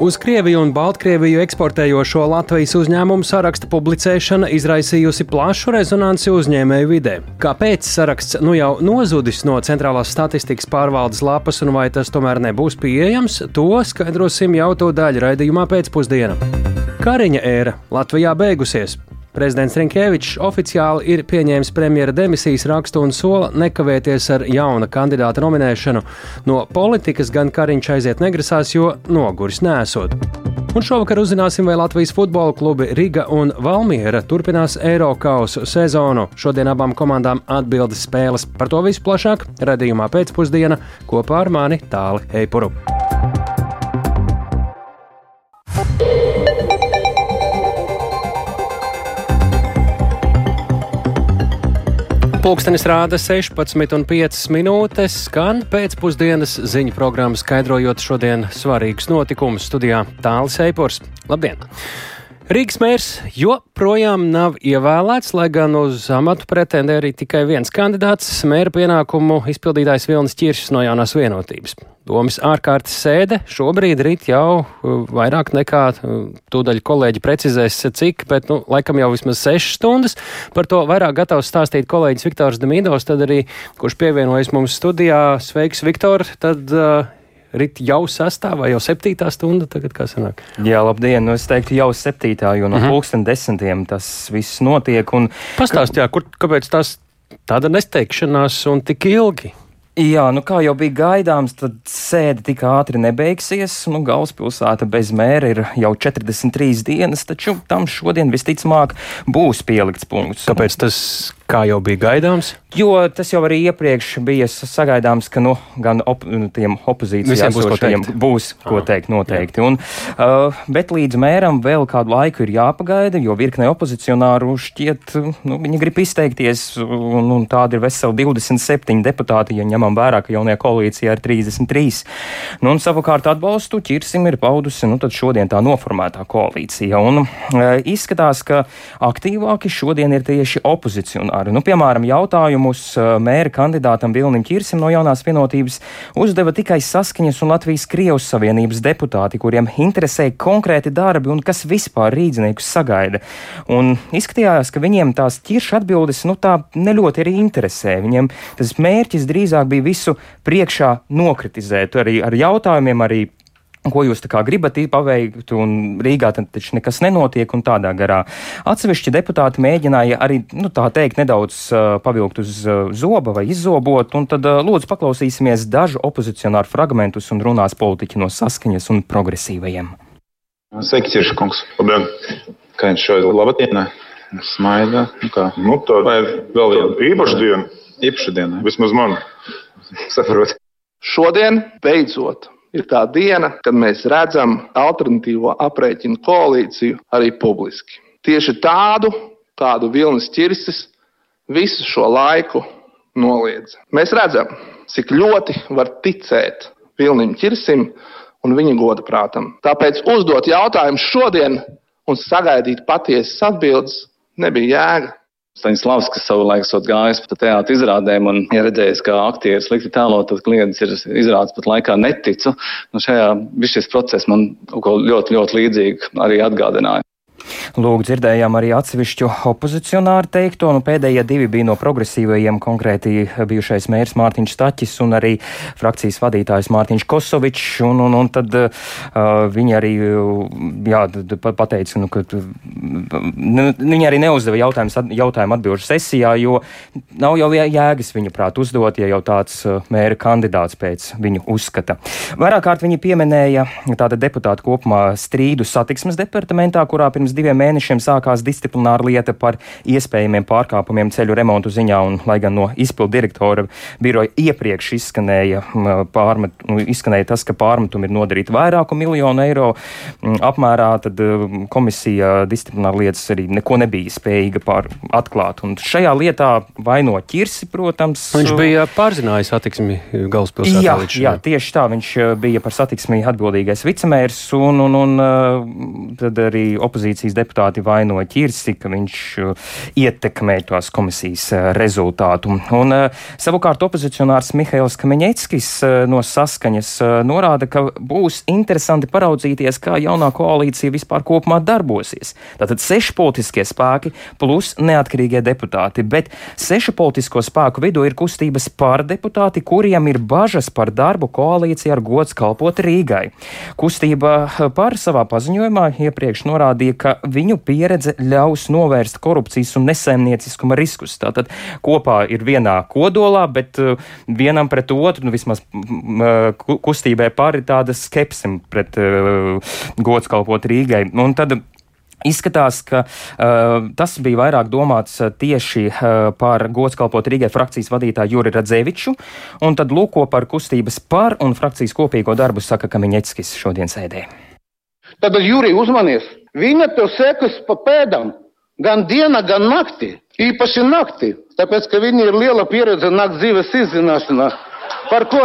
Uz Krieviju un Baltkrieviju eksportējošo Latvijas uzņēmumu saraksta publicēšana izraisījusi plašu rezonanci uzņēmēju vidē. Kāpēc saraksts nu jau nozudis no centrālās statistikas pārvaldes lapas un vai tas tomēr nebūs pieejams, to skaidrosim jau to daļu raidījumā pēcpusdienā. Kariņa ēra Latvijā beigusies. Prezidents Rinkēvičs oficiāli ir pieņēmis premjera demisijas rakstu un sola nekavēties ar jauna kandidāta nominēšanu. No politikas gan Kariņš aiziet negrasās, jo noguris nesot. Un šovakar uzzināsim, vai Latvijas futbola klubi Riga un Valmiera turpinās Eiropas sezonu. Šodien abām komandām atbildes spēles. Par to visu plašāk redzējumā pēcpusdienā kopā ar mani Tāli Eipuru. Pūkstens rāda 16,5 minūtes, skan pēcpusdienas ziņu programma, skaidrojot šodienas svarīgus notikumus studijā Tālis Eipors. Labdien! Rīgas mērs joprojām nav ievēlēts, lai gan uz amatu pretendē arī tikai viens kandidāts - mēra pienākumu izpildītājs Vilnis Čiršs no jaunās vienotības. Domas ārkārtas sēde šobrīd rīt jau uh, vairāk nekā uh, tūdaļ kolēģi precizēs, cik, bet, nu, laikam jau vismaz sešas stundas. Par to vairāk gatavs stāstīt kolēģis Viktors Demīdovs, tad arī, kurš pievienojas mums studijā. Sveiks, Viktor! Tad, uh, Rīt jau sastāvā, jau septītā stunda, tagad kā sanāk? Jā, labdien, nu es teiktu jau septītā, jo no mhm. -huh. pulksten desmitiem tas viss notiek. Un... Pastāst, jā, kur, kāpēc tās tāda nesteigšanās un tik ilgi? Jā, nu kā jau bija gaidāms, tad sēde tik ātri nebeigsies. Nu, galvaspilsēta bez mēra ir jau 43 dienas, taču tam šodien visticamāk būs pielikts punkts. Kāpēc tas kā jau bija gaidāms? Jo tas jau arī iepriekš bija sagaidāms, ka nu, gan op, nu, tiem opozīcijām būs, ko būs ko ah, teikt noteikti. Un, uh, bet līdz mēram vēl kādu laiku ir jāpagaida, jo virknei opozicionāru šķiet, nu, viņi grib izteikties, un, un tādi ir veseli 27 deputāti, ja ņemam vērā, ka jaunajā koalīcijā ir 33. Nu, un savukārt atbalstu ķirsim ir paudusi nu, šodien tā noformētā koalīcija. Un, uh, izskatās, ka aktīvāki šodien ir tieši opozicionāri komentāri. Nu, piemēram, jautājumus mēra kandidātam Vilnim Čirsim no jaunās vienotības uzdeva tikai Saskaņas un Latvijas Krievas Savienības deputāti, kuriem interesēja konkrēti darbi un kas vispār rīdziniekus sagaida. Un izskatījās, ka viņiem tās ķirša atbildes nu, tā neļoti arī interesē. Viņiem tas mērķis drīzāk bija visu priekšā nokritizēt, arī ar jautājumiem, arī Ko jūs gribat paveikt, un Rīgā taču nekas nenotiek, un tādā garā. Atsevišķi deputāti mēģināja arī, nu, tā teikt, nedaudz uh, pavilkt uz uh, zoba vai izzobot, un tad uh, lūdzu paklausīsimies dažu opozicionāru fragmentus un runās politiķi no saskaņas un progresīvajiem. Sveiki, Cirškungs! Labdien! Kā jums šodien? Labdien! Smaida! Nu, kā? nu, tā ir vēl viena īpaša diena. Īpaša diena. Vismaz man. Saprot. Šodien beidzot ir tā diena, kad mēs redzam alternatīvo aprēķinu koalīciju arī publiski. Tieši tādu, kādu Vilnis Čirsis visu šo laiku noliedz. Mēs redzam, cik ļoti var ticēt Vilnim Čirsim un viņa goda prātam. Tāpēc uzdot jautājumu šodien un sagaidīt patiesas atbildes nebija jēga. Staņslavs, kas savulaik esot gājis pa teātra izrādēm un ieredzējis, ka aktieri slikti tēlot, tad klients ir izrādes pat laikā neticu. Nu šajā šis process man ļoti, ļoti līdzīgi arī atgādināja. Lūk, dzirdējām arī atsevišķu opozicionāru teikto. Nu, pēdējie divi bija no progresīvajiem, konkrēti bijušais mērs Mārtiņš Staķis un arī frakcijas vadītājs Mārtiņš Kosovičs. Un, un, un tad uh, viņi arī jā, pateica, nu, ka nu, viņi arī neuzdeva jautājumu, jautājumu atbilžu sesijā, jo nav jau jēgas viņa prāt uzdot, ja jau tāds mēra kandidāts pēc viņu uzskata. Vairāk kārt viņi pieminēja tāda deputāta kopumā strīdu satiksmes departamentā, kurā pirms diviem mēnešiem sākās disciplināra lieta par iespējamiem pārkāpumiem ceļu remontu ziņā, un lai gan no izpildu direktora biroja iepriekš izskanēja, pārmet, nu, izskanēja tas, ka pārmetumi ir nodarīti vairāku miljonu eiro apmērā, tad komisija disciplināra lietas arī neko nebija spējīga pār atklāt. Un šajā lietā vaino ķirsi, protams. Viņš bija pārzinājis satiksmi galvaspilsētā. Jā, jā, tieši tā. Viņš bija par satiksmi atbildīgais vicemērs un, un, un tad arī opozīcijas deputāti vainoja ķirsi, ka viņš ietekmē tās komisijas rezultātu. Un savukārt opozicionārs Mihails Kameņeckis no saskaņas norāda, ka būs interesanti paraudzīties, kā jaunā koalīcija vispār kopumā darbosies. Tātad seši politiskie spēki plus neatkarīgie deputāti, bet sešu politisko spēku vidū ir kustības pārdeputāti, kuriem ir bažas par darbu koalīcijā ar gods kalpot Rīgai. Kustība par savā paziņojumā iepriekš norādīja, ka viņu pieredze ļaus novērst korupcijas un nesaimnieciskuma riskus. Tātad kopā ir vienā kodolā, bet uh, vienam pret otru, nu vismaz kustībai pāri tāda skepsim pret uh, gods kalpot Rīgai. Un tad Izskatās, ka uh, tas bija vairāk domāts uh, tieši uh, par godskalpot Rīgai frakcijas vadītāju Juri Radzeviču, un tad lūko par kustības par un frakcijas kopīgo darbu saka Kamiņeckis šodien sēdē. Tad, Juri, uzmanies! Viņa tev sekas pa pēdām gan diena, gan naktī. Īpaši naktī, tāpēc, ka viņa ir liela pieredze nakts dzīves izzināšanā. Par ko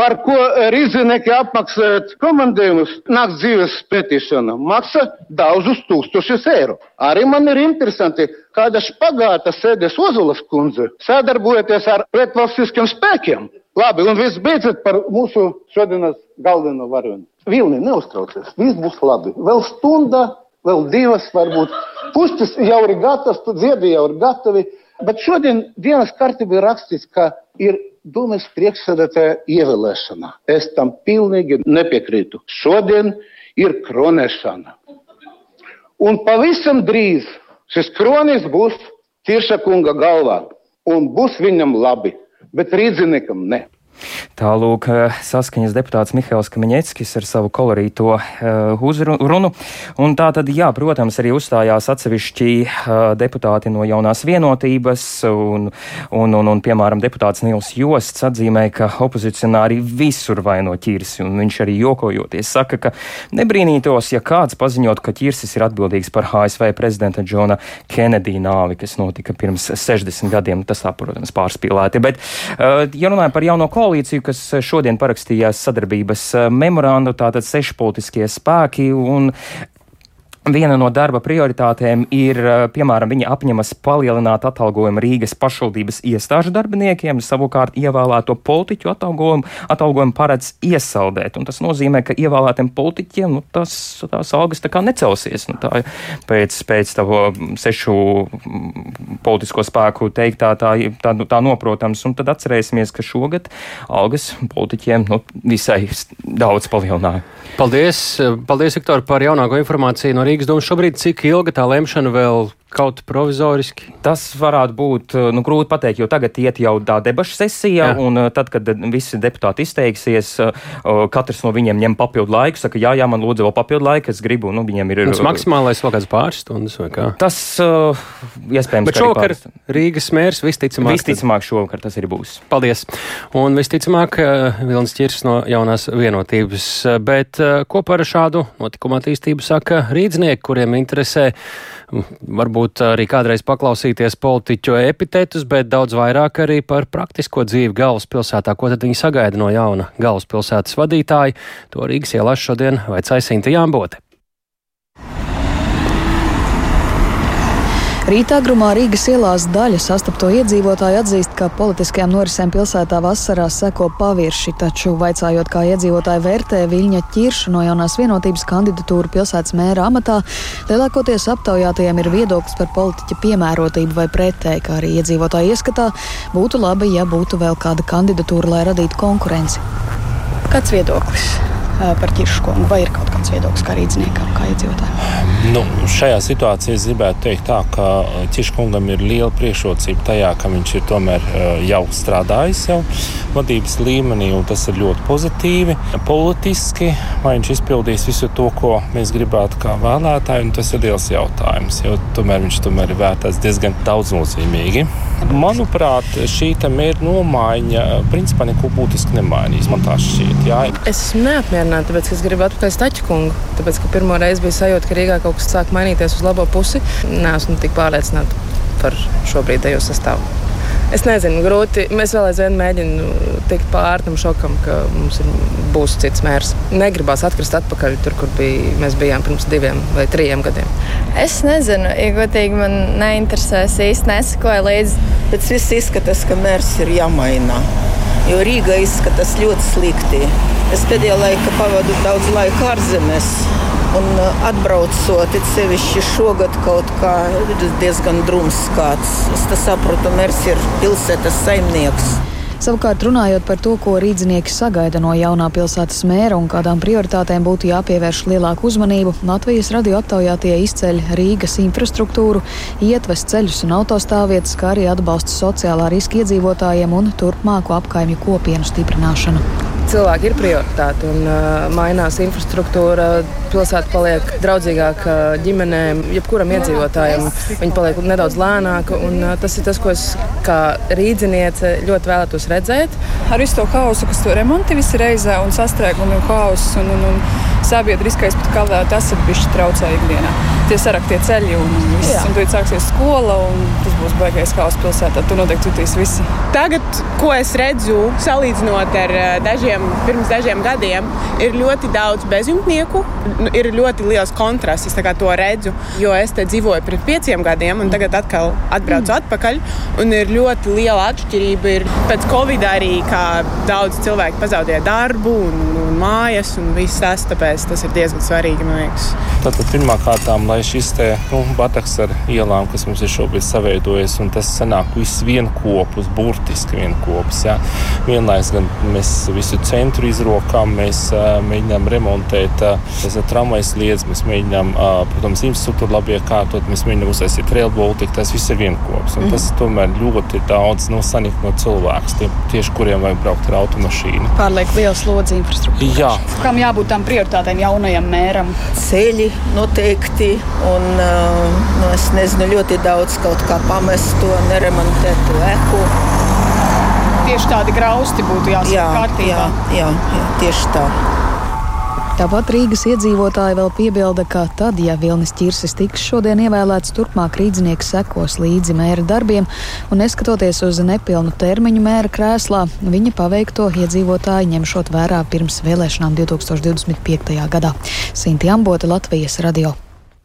par ko rīznieki apmaksājot komandējumus nakts dzīves pētīšana, maksā daudzus tūkstošus eiro. Arī man ir interesanti, kāda špagāta sēdes Ozolas kundze, sadarbojoties ar pretvalstiskiem spēkiem. Labi, un viss beidzot par mūsu šodienas galveno varoni. Vilni, neuztraucies, viss būs labi. Vēl stunda, vēl divas varbūt. Pustis jau ir gatavs, dziedi jau ir gatavi. Bet šodien dienas kārtībā ir rakstīts, ka ir Dūmes priekšsēdētāja ievēlēšana. Es tam pilnīgi nepiekrītu. Šodien ir kronēšana. Un pavisam drīz šis kronis būs Tirša kunga galvā. Un būs viņam labi, bet rīdziniekam ne. Tālūk, eh, saskaņas deputāts Mihails Kamiņeckis ar savu kolorīto uh, uzrunu. Un tā tad, jā, protams, arī uzstājās atsevišķi uh, deputāti no jaunās vienotības, un, un, un, un piemēram, deputāts Nils Josts atzīmēja, ka opozicionāri visur vaino ķirsi, un viņš arī jokojoties saka, ka nebrīnītos, ja kāds paziņot, ka ķirsis ir atbildīgs par ASV prezidenta Džona Kennedy nāvi, kas notika pirms 60 gadiem. Tas tā, protams, pārspīlēti. Bet, uh, ja runājam par jauno koalīciju, kas šodien parakstījās sadarbības eh, memorandu, tātad seši politiskie spēki Viena no darba prioritātēm ir, eh, piemēram, viņa apņemas palielināt atalgojumu Rīgas pašvaldības iestāžu darbiniekiem, savukārt ievēlēto politiķu atalgojumu, atalgojumu paredz iesaldēt. Un tas nozīmē, ka ievēlētiem politiķiem nu, tas, tās algas tā kā necelsies. Nu, tā, pēc, pēc tavo sešu politisko spēku teiktā tā, tā, tā noprotams. Un tad atcerēsimies, ka šogad algas politiķiem nu, visai daudz palielināja. Paldies, paldies Viktor, par jaunāko informāciju no Rīgas domas. Šobrīd cik ilga tā lemšana vēl Kaut provizoriski. Tas varētu būt eh, nu, grūti pateikt, jo tagad iet jau tā debašu sesija, jā. un eh, tad, kad visi deputāti izteiksies, eh, katrs no viņiem ņem papildu laiku, saka, jā, jā, man lūdzu vēl papildu laiku, es gribu, nu, viņiem ir. Tas maksimālais vēl kāds pāris stundas vai kā? Tas, uh, iespējams, Bet šovakar Rīgas mērs visticamāk. Visticamāk šovakar tas ir būs. Paldies. Un visticamāk Vilnis Čirs no jaunās vienotības. Bet ko par šādu notikumu attīstību saka rīdznieki, kuriem interesē varbūt arī kādreiz paklausīties politiķu epitetus, bet daudz vairāk arī par praktisko dzīvi galvaspilsētā. Ko tad viņi sagaida no jauna galvaspilsētas vadītāja? To Rīgas ielās šodien vaicāja Sinta Jāmbote. Rītā grumā Rīgas ielās daļa sastapto iedzīvotāju atzīst, ka politiskajām norisēm pilsētā vasarā seko pavirši, taču vaicājot, kā iedzīvotāji vērtē Viļņa ķiršu no jaunās vienotības kandidatūru pilsētas mēra amatā, lielākoties aptaujātajiem ir viedoklis par politiķa piemērotību vai pretēji, kā arī iedzīvotāji ieskatā būtu labi, ja būtu vēl kāda kandidatūra, lai radītu konkurenci. Kāds viedoklis? par ķirškomu, vai ir kaut kāds viedoklis kā rīzniekam, kā iedzīvotājiem? Nu, šajā situācijā es gribētu teikt tā, ka ķirškungam ir liela priekšrocība tajā, ka viņš ir tomēr jau strādājis jau vadības līmenī, un tas ir ļoti pozitīvi. Politiski, vai viņš izpildīs visu to, ko mēs gribētu kā vēlētāji, tas ir liels jautājums, jo tomēr viņš tomēr ir vērtēts diezgan daudznozīmīgi. Manuprāt, šī mērķa nomaiņa principā neko būtiski nemainīs. Man tā šķiet. Jā. Es esmu neapmierināta, tāpēc es gribu atpakaļ Staķu kungu. Tāpēc, ka pirmo reizi bija sajūta, ka Rīgā kaut kas sāk mainīties uz labo pusi. Nē, esmu tik pārliecināta par šobrīd ejo sastāvu. Es nezinu, grūti. Mēs vēl aizvien mēģinām tikt pāri tam šokam, ka mums ir, būs cits mērs. Negribās atkrist atpakaļ tur, kur bija, mēs bijām pirms diviem vai trim gadiem. Es nezinu, iegūtīgi man neinteresēs īsti nesakoja līdzi. Bet viss izskatās, ka mērs ir jāmaina. Jo Rīga izskatās ļoti slikti. Es pēdējā laikā pavadu daudz laika ārzemēs. Un uh, atbraucot, it sevišķi šogad kaut kā diezgan drums kāds. Es saprotu, mērs ir pilsētas saimnieks. Savukārt, runājot par to, ko rīznieki sagaida no jaunā pilsētas mēra un kādām prioritātēm būtu jāpievērš lielāku uzmanību, Latvijas radio aptaujātie izceļ Rīgas infrastruktūru, ietves ceļus un autostāvvietas, kā arī atbalstu sociālā riska iedzīvotājiem un turpmāku apkaimju kopienu stiprināšanu cilvēki ir prioritāte un uh, mainās infrastruktūra. Pilsēta paliek draudzīgāka ģimenēm, jebkuram iedzīvotājam. Viņa paliek nedaudz lēnāka. Un, uh, tas ir tas, ko es kā rīzniece ļoti vēlētos redzēt. Ar visu to hausu, kas tur remonti visi reizē un sastrēgumi un hauss. Un, un, un, sabiedriskais pat kavē, tas ir bijis traucē ikdienā. Tie saraktie ceļi un viss, Jā. un tad sāksies skola, un tas būs baigais haoss pilsētā. Tur noteikti jutīs visi. Tagad, ko es redzu, salīdzinot ar eh, dažiem, pirms dažiem gadiem, ir ļoti daudz bezjumtnieku. Nu, ir ļoti liels kontrasts, es to redzu, jo es te dzīvoju pirms pieciem gadiem, un tagad atkal atbraucu mm. atpakaļ. Un ir ļoti liela atšķirība. Ir pēc Covid arī, kā daudz cilvēku pazaudēja darbu un, un mājas un viss tas. Tāpēc tāpēc tas ir diezgan svarīgi. Tātad pirmā kārtā, lai šis te nu, bataks ar ielām, kas mums ir šobrīd saveidojies, un tas sanāk viss vienopus, burtiski vienopus. Ja? Vienlaikus gan mēs visu centru izrokām, mēs uh, mēģinām remontēt uh, tramvajas lietas, mēs mēģinām, uh, protams, infrastruktūru labi iekārtot, mēs mēģinām uztaisīt rail baltiku, tas viss ir vienopus. Mm. Tas tomēr ļoti daudz no sanikta no cilvēks, tie, tieši kuriem vajag braukt ar automašīnu. Pārliek liels slodzi infrastruktūrai. Jā. Kam jābūt tām prioritātēm? jaunajam mēram? Ceļi noteikti, un nu, es nezinu, ļoti daudz kaut kā pamesto, neremontētu eku. Tieši tādi grausti būtu jāsaka jā, kārtībā. Jā, jā, jā, tieši tā. Tāpat Rīgas iedzīvotāji vēl piebilda, ka tad, ja Vilnis Čirsis tiks šodien ievēlēts, turpmāk rīdznieks sekos līdzi mēra darbiem, un neskatoties uz nepilnu termiņu mēra krēslā, viņa paveikto iedzīvotāji ņemšot vērā pirms vēlēšanām 2025. gadā. Sinti Ambote, Latvijas radio.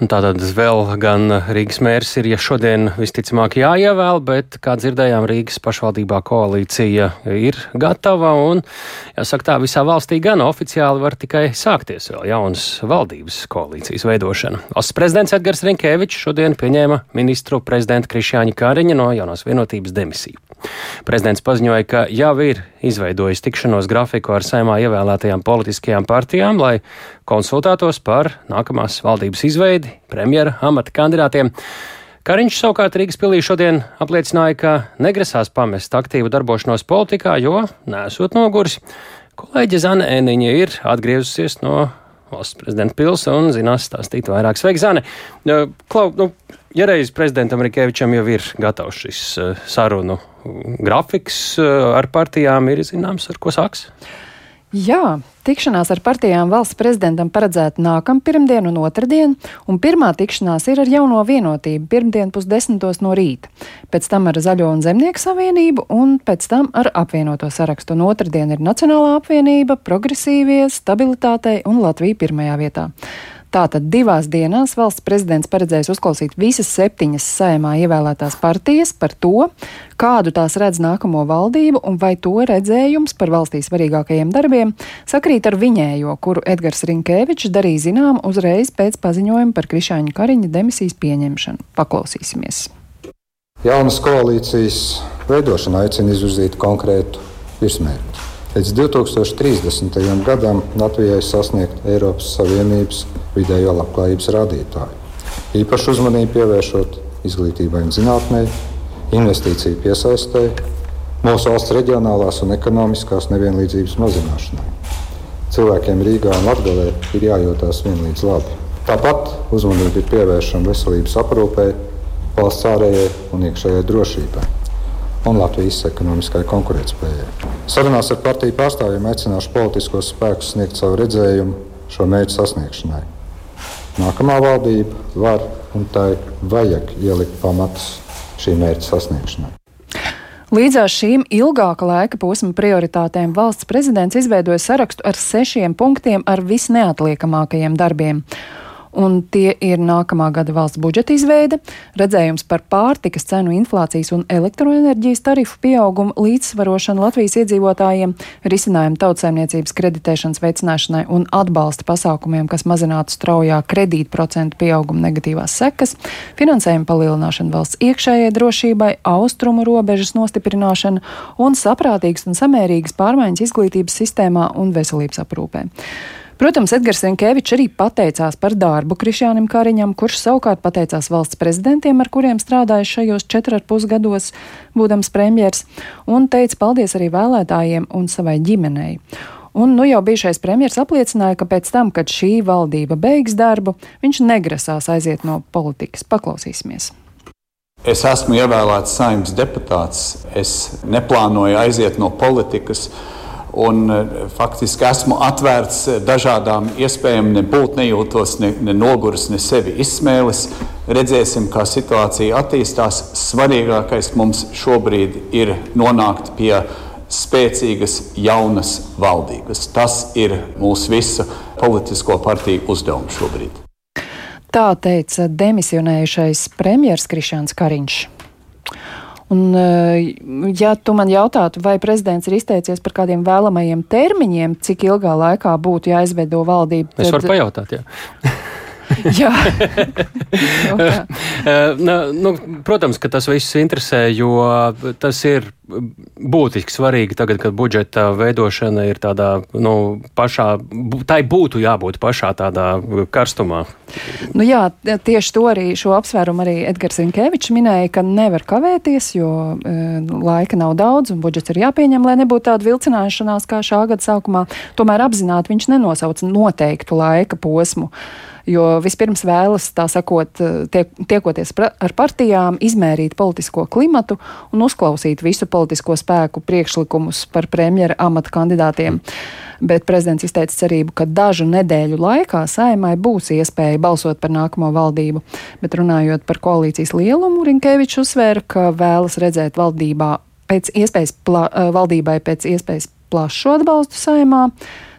Tātad vēl gan Rīgas mērs ir, ja šodien visticamāk jāievēl, bet, kā dzirdējām, Rīgas pašvaldībā koalīcija ir gatava un, jāsaka tā, visā valstī gan oficiāli var tikai sākties vēl jaunas valdības koalīcijas veidošana. Valsts prezidents Edgars Rinkēvičs šodien pieņēma ministru prezidenta Krišjāņa Kāriņa no jaunās vienotības demisiju. Prezidents paziņoja, ka jau ir izveidojis tikšanos grafiku ar saimā ievēlētajām politiskajām partijām, lai konsultētos par nākamās valdības izveidi premjera amata kandidātiem. Kariņš savukārt Rīgas pilī šodien apliecināja, ka negrasās pamest aktīvu darbošanos politikā, jo nesot noguris. Kolēģe Zana Ēniņa ir atgriezusies no valsts prezidenta pils un zinās stāstīt vairāk. Sveiki, Zane! Klau, nu, ja reiz prezidentam Rikēvičam jau ir gatavs šis uh, sarunu grafiks uh, ar partijām, ir zināms, ar ko sāks? Jā, tikšanās ar partijām valsts prezidentam paredzēta nākamā pirmdiena un otrdien, un pirmā tikšanās ir ar jauno vienotību pirmdien pusdesmitos no rīta, pēc tam ar Zaļo un Zemnieku savienību un pēc tam ar apvienoto sarakstu, un otrdien ir Nacionālā apvienība, progresīvie, stabilitātei un Latvija pirmajā vietā. Tātad divās dienās valsts prezidents paredzējis uzklausīt visas septiņas sējumā ievēlētās partijas par to, kādu tās redz nākamo valdību un vai to redzējums par valstī svarīgākajiem darbiem sakrīt ar viņējo, kuru Edgars Rinkēvičs darīja zinām uzreiz pēc paziņojuma par Krišāņa Kariņa demisijas pieņemšanu. Paklausīsimies! Jaunas koalīcijas veidošana aicina izvirzīt konkrētu virsmērķi. Līdz 2030. gadam Latvijai sasniegt Eiropas Savienības vidējo labklājības rādītāju. Īpaši uzmanību pievēršot izglītībai un zinātnē, investīciju piesaistē, mūsu valsts reģionālās un ekonomiskās nevienlīdzības mazināšanai. Cilvēkiem Rīgā un Latvijā ir jājūtas vienlīdz labi. Tāpat uzmanība ir pievēršama veselības aprūpē, valsts ārējai un iekšējai drošībai un Latvijas ekonomiskai konkurētspējai. Sarunās ar partiju pārstāvjiem aicināšu politiskos spēkus sniegt savu redzējumu šo mērķu sasniegšanai. Nākamā valdība var un tai vajag ielikt pamatus šī mērķa sasniegšanai. Līdzās šīm ilgāka laika posma prioritātēm valsts prezidents izveidoja sarakstu ar sešiem punktiem ar visneatliekamākajiem darbiem. Un tie ir nākamā gada valsts budžeta izveide, redzējums par pārtikas cenu inflācijas un elektroenerģijas tarifu pieaugumu līdzsvarošanu Latvijas iedzīvotājiem, risinājumu tautsēmniecības kreditēšanas veicināšanai un atbalsta pasākumiem, kas mazinātu straujā kredītprocentu pieauguma negatīvās sekas, finansējuma palielināšana valsts iekšējai drošībai, austrumu robežas nostiprināšana un saprātīgas un samērīgas pārmaiņas izglītības sistēmā un veselības aprūpē. Protams, Edgars Rinkevičs arī pateicās par darbu Krišjānam Kariņam, kurš savukārt pateicās valsts prezidentiem, ar kuriem strādāja šajos četrus gados, būdams premjers, un teica paldies arī vēlētājiem un savai ģimenei. Un nu jau bijušais premjerministrs apliecināja, ka pēc tam, kad šī valdība beigs darbu, viņš negrasās aiziet no politikas. Paklausīsimies! Es esmu ievēlēts saimnes deputāts. Es neplānoju aiziet no politikas. Un, e, faktiski esmu atvērts e, dažādām iespējām, nebūt nejūtos ne, ne noguris, ne sevi izsmēlis. Redzēsim, kā situācija attīstās. Svarīgākais mums šobrīd ir nonākt pie spēcīgas, jaunas valdības. Tas ir mūsu visu politisko partiju uzdevums šobrīd. Tā teica demisionējušais premjerministrs Krišāns Kariņš. Un, eh, ja tu man jautātu, vai prezidents ir izteicies par kādiem vēlamajiem termiņiem, cik ilgā laikā būtu jāizveido valdība, tad... es varu pajautāt. Jā. Jā, eh, nu, protams, ka tas viss interesē, jo tas ir būtiski svarīgi tagad, kad budžeta veidošana ir tādā nu, pašā, tai būtu jābūt pašā tādā karstumā. Nu jā, tieši to arī šo apsvērumu arī Edgars Rinkevičs minēja, ka nevar kavēties, jo e, laika nav daudz un budžets ir jāpieņem, lai nebūtu tāda vilcināšanās kā šā gada sākumā. Tomēr apzināti viņš nenosauca noteiktu laika posmu. Uh, jo vispirms vēlas, tā sakot, tiek, tiekoties ar partijām, izmērīt politisko klimatu un uzklausīt visu politisko spēku priekšlikumus par premjera amata kandidātiem. Bet prezidents izteica cerību, ka dažu nedēļu laikā saimai būs iespēja balsot par nākamo valdību. Bet runājot par koalīcijas lielumu, Rinkēvičs uzsvēra, ka vēlas redzēt valdībā pēc iespējas pla, valdībai pēc iespējas plašu atbalstu saimā.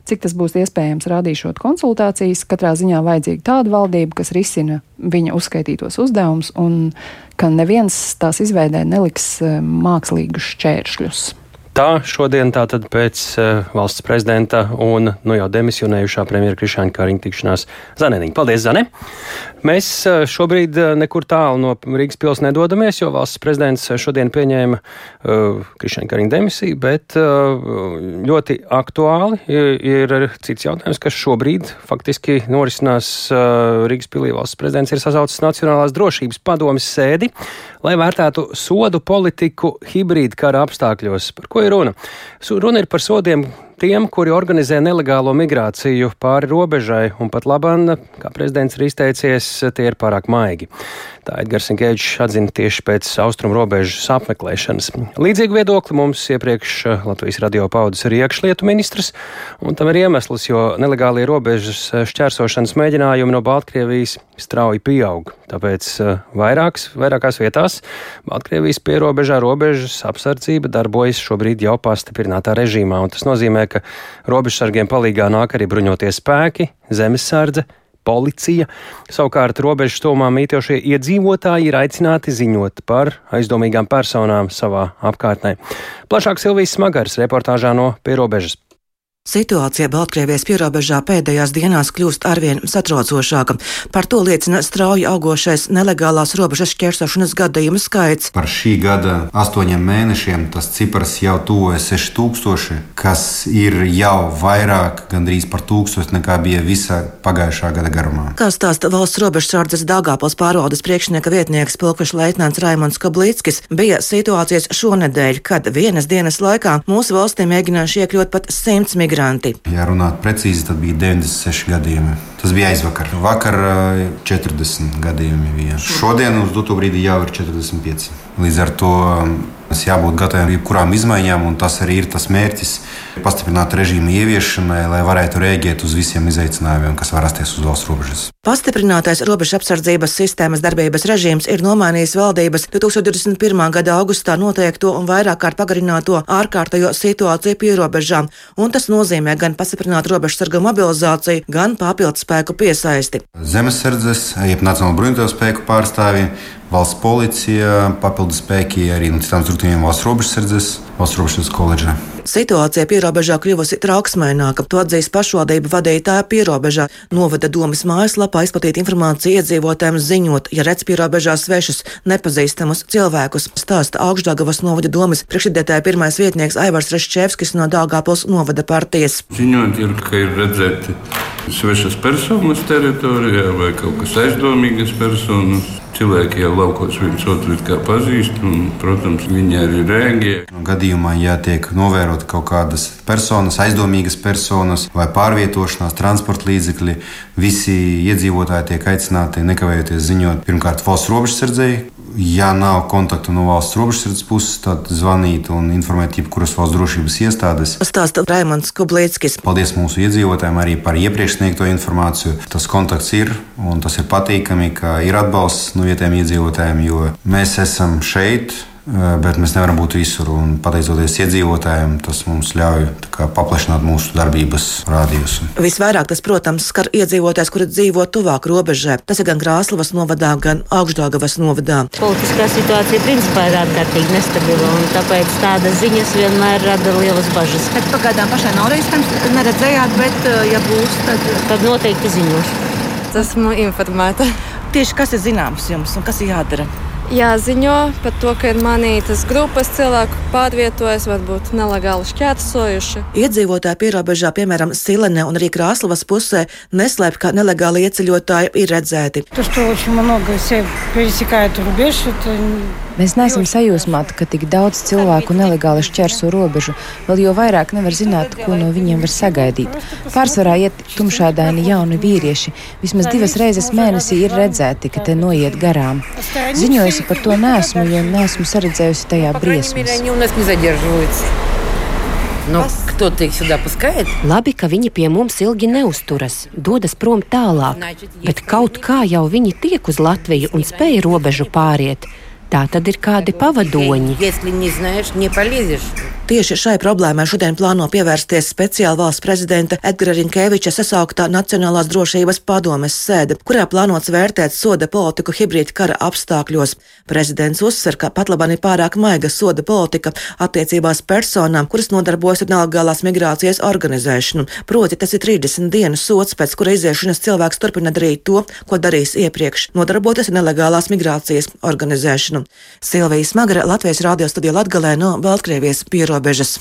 Cik tas būs iespējams, rādīšot konsultācijas. Katrā ziņā vajadzīga tāda valdība, kas risina viņa uzskaitītos uzdevumus un ka neviens tās izveidē neliks eh, mākslīgus šķēršļus. Tā šodien tātad pēc uh, valsts prezidenta un nu jau demisionējušā premjera Krišāņa Kariņa tikšanās Zaneniņa. Paldies, Zane! Mēs uh, šobrīd uh, nekur tālu no Rīgas pils nedodamies, jo valsts prezidents šodien pieņēma uh, Krišāņa Kariņa demisiju, bet uh, ļoti aktuāli ir, ir cits jautājums, kas šobrīd faktiski norisinās uh, Rīgas pilī. Valsts prezidents ir sasaucis Nacionālās drošības padomis sēdi, lai vērtētu sodu politiku hibrīda kara apstākļos. Par ko ir runa? Runa ir par sodiem tiem, kuri organizē nelegālo migrāciju pāri robežai, un pat labāk, kā prezidents ir izteicies, tie ir pārāk maigi. Tā Edgars Inkevičs atzina tieši pēc austrumu robežas apmeklēšanas. Līdzīgi viedokli mums iepriekš eh, Latvijas radio paudzes arī iekšlietu ministrs, un tam ir iemesls, jo nelegālie robežas eh, šķērsošanas mēģinājumi no Baltkrievijas strauji pieaug. Tāpēc eh, vairāks, vairākās vietās Baltkrievijas pierobežā robežas apsardzība darbojas šobrīd jau pastiprinātā režīmā, un tas nozīmē, ka robežsargiem palīgā nāk arī bruņoties spēki, zemesardze, policija. Savukārt robežu stumā mītošie iedzīvotāji ir aicināti ziņot par aizdomīgām personām savā apkārtnē. Plašāk Silvijas Smagars reportāžā no pierobežas. Situācija Baltkrievijas pierobežā pēdējās dienās kļūst arvien satraucošāka. Par to liecina strauji augošais nelegālās robežas šķērsošanas gadījumu skaits. Par šī gada astoņiem mēnešiem tas cipars jau tuvojas 6000, kas ir jau vairāk, gandrīz par tūkstošu nekā bija visa pagājušā gada garumā. Kā stāsta valsts robežsardzes Dāngāpils pārvaldes priekšnieka vietnieks Pilkašs Leitnants Raimons Kablīckis, bija situācijas šonedēļ, kad vienas dienas laikā mūsu valstī mēģinājuši iekļūt pat 100 migrantu migranti. Ja runāt precīzi, tad bija 96 gadījumi. Tas bija aizvakar. Vakar 40 gadījumi bija. Šodien uz doto brīdi jau ir 45. Līdz ar to Mums jābūt gataviem jebkurām izmaiņām, un tas arī ir tas mērķis - pastiprināt režīmu ieviešanai, lai varētu rēģēt uz visiem izaicinājumiem, kas var rasties uz valsts robežas. Pastiprinātais robežu apsardzības sistēmas darbības režīms ir nomainījis valdības 2021. gada augustā noteikto un vairāk kārt pagarināto ārkārtējo situāciju pierobežām, un tas nozīmē gan pastiprinātu robežsargu mobilizāciju, gan papildu spēku piesaisti. Zemesardzes, jeb Nacionālo bruņoto spēku pārstāvji valsts policija, papildus spēki arī no citām struktūrām valsts robežsardzes, valsts robežsardzes koledžā. Situācija pierobežā kļuvusi trauksmaināka, to atzīst pašvaldību vadītāja pierobežā. Novada domas mājaslapā izplatīt informāciju iedzīvotājiem, ziņot, ja redz pierobežā svešus, nepazīstamus cilvēkus, stāsta augšdagavas novada domas priekšsēdētāja pirmais vietnieks Aivars Reščevskis no Dāngāpils novada partijas. Ziņot ir, ka ir redzēti svešas personas teritorijā vai kaut kas aizdomīgas personas. Cilvēki jau laukos viens otru pazīst, un, protams, viņi arī rēģē. Gadījumā, ja tiek novērota kaut kādas personas, aizdomīgas personas vai pārvietošanās transporta līdzekļi, visi iedzīvotāji tiek aicināti nekavējoties ziņot pirmkārt valsts robežsardzēji, Ja nav kontaktu no valsts robežsardzes puses, tad zvanīt un informēt jebkuras valsts drošības iestādes. Stāsta Raimons Kublīckis. Paldies mūsu iedzīvotājiem arī par iepriekš sniegto informāciju. Tas kontakts ir un tas ir patīkami, ka ir atbalsts no vietējiem iedzīvotājiem, jo mēs esam šeit bet mēs nevaram būt visur. Un, pateicoties iedzīvotājiem, tas mums ļauj kā, paplašināt mūsu darbības rādījusu. Visvairāk tas, protams, skar iedzīvotājs, kuri dzīvo tuvāk robežai. Tas ir gan Krāslavas novadā, gan Augstdāgavas novadā. Politiskā situācija principā ir ārkārtīgi nestabila, un tāpēc tādas ziņas vienmēr rada lielas bažas. Bet pagaidām pašai nav reizes neredzējāt, bet eh, ja būs, tad, tad noteikti ziņošu. Esmu informēta. Tieši kas ir zināms jums un kas ir jādara? Jāziņo par to, ka ir manītas grupas cilvēku pārvietojas, varbūt nelegāli šķērsojuši. Iedzīvotāji pierobežā, piemēram, Silene un arī Krāslavas pusē, neslēp, ka nelegāli ieceļotāji ir redzēti. Mēs neesam sajūsmāti, ka tik daudz cilvēku nelegāli šķērso robežu, vēl jo vairāk nevar zināt, ko no viņiem var sagaidīt. Pārsvarā iet tumšādaini jauni vīrieši. Vismaz divas reizes mēnesī ir redzēti, ka te noiet garām. Ziņojusi par to nesmu, jo nesmu saredzējusi tajā briesmas. Nu, кто ты их сюда пускает? Labi, ka viņi pie mums ilgi neusturas, dodas prom tālāk, bet kaut kā jau viņi tiek uz Latviju un spēj robežu pāriet. Tā tad ir kādi pavadoņi. Tieši šai problēmai šodien plāno pievērsties speciāla valsts prezidenta Edgara Rinkeviča sasauktā Nacionālās drošības padomes sēde, kurā plānots vērtēt soda politiku hibrīda kara apstākļos. Prezidents uzsver, ka pat labāk ir pārāk maiga soda politika attiecībās personām, kuras nodarbojas ar nelegālās migrācijas organizēšanu. Proti, tas ir 30 dienu sots, pēc kura iziešanas cilvēks turpina darīt to, ko darījis iepriekš - nodarboties ar nelegālās migrācijas organizēšanu. Silvija Smagara Latvijas radio studijā Latgalē no Baltkrievijas pierobežas.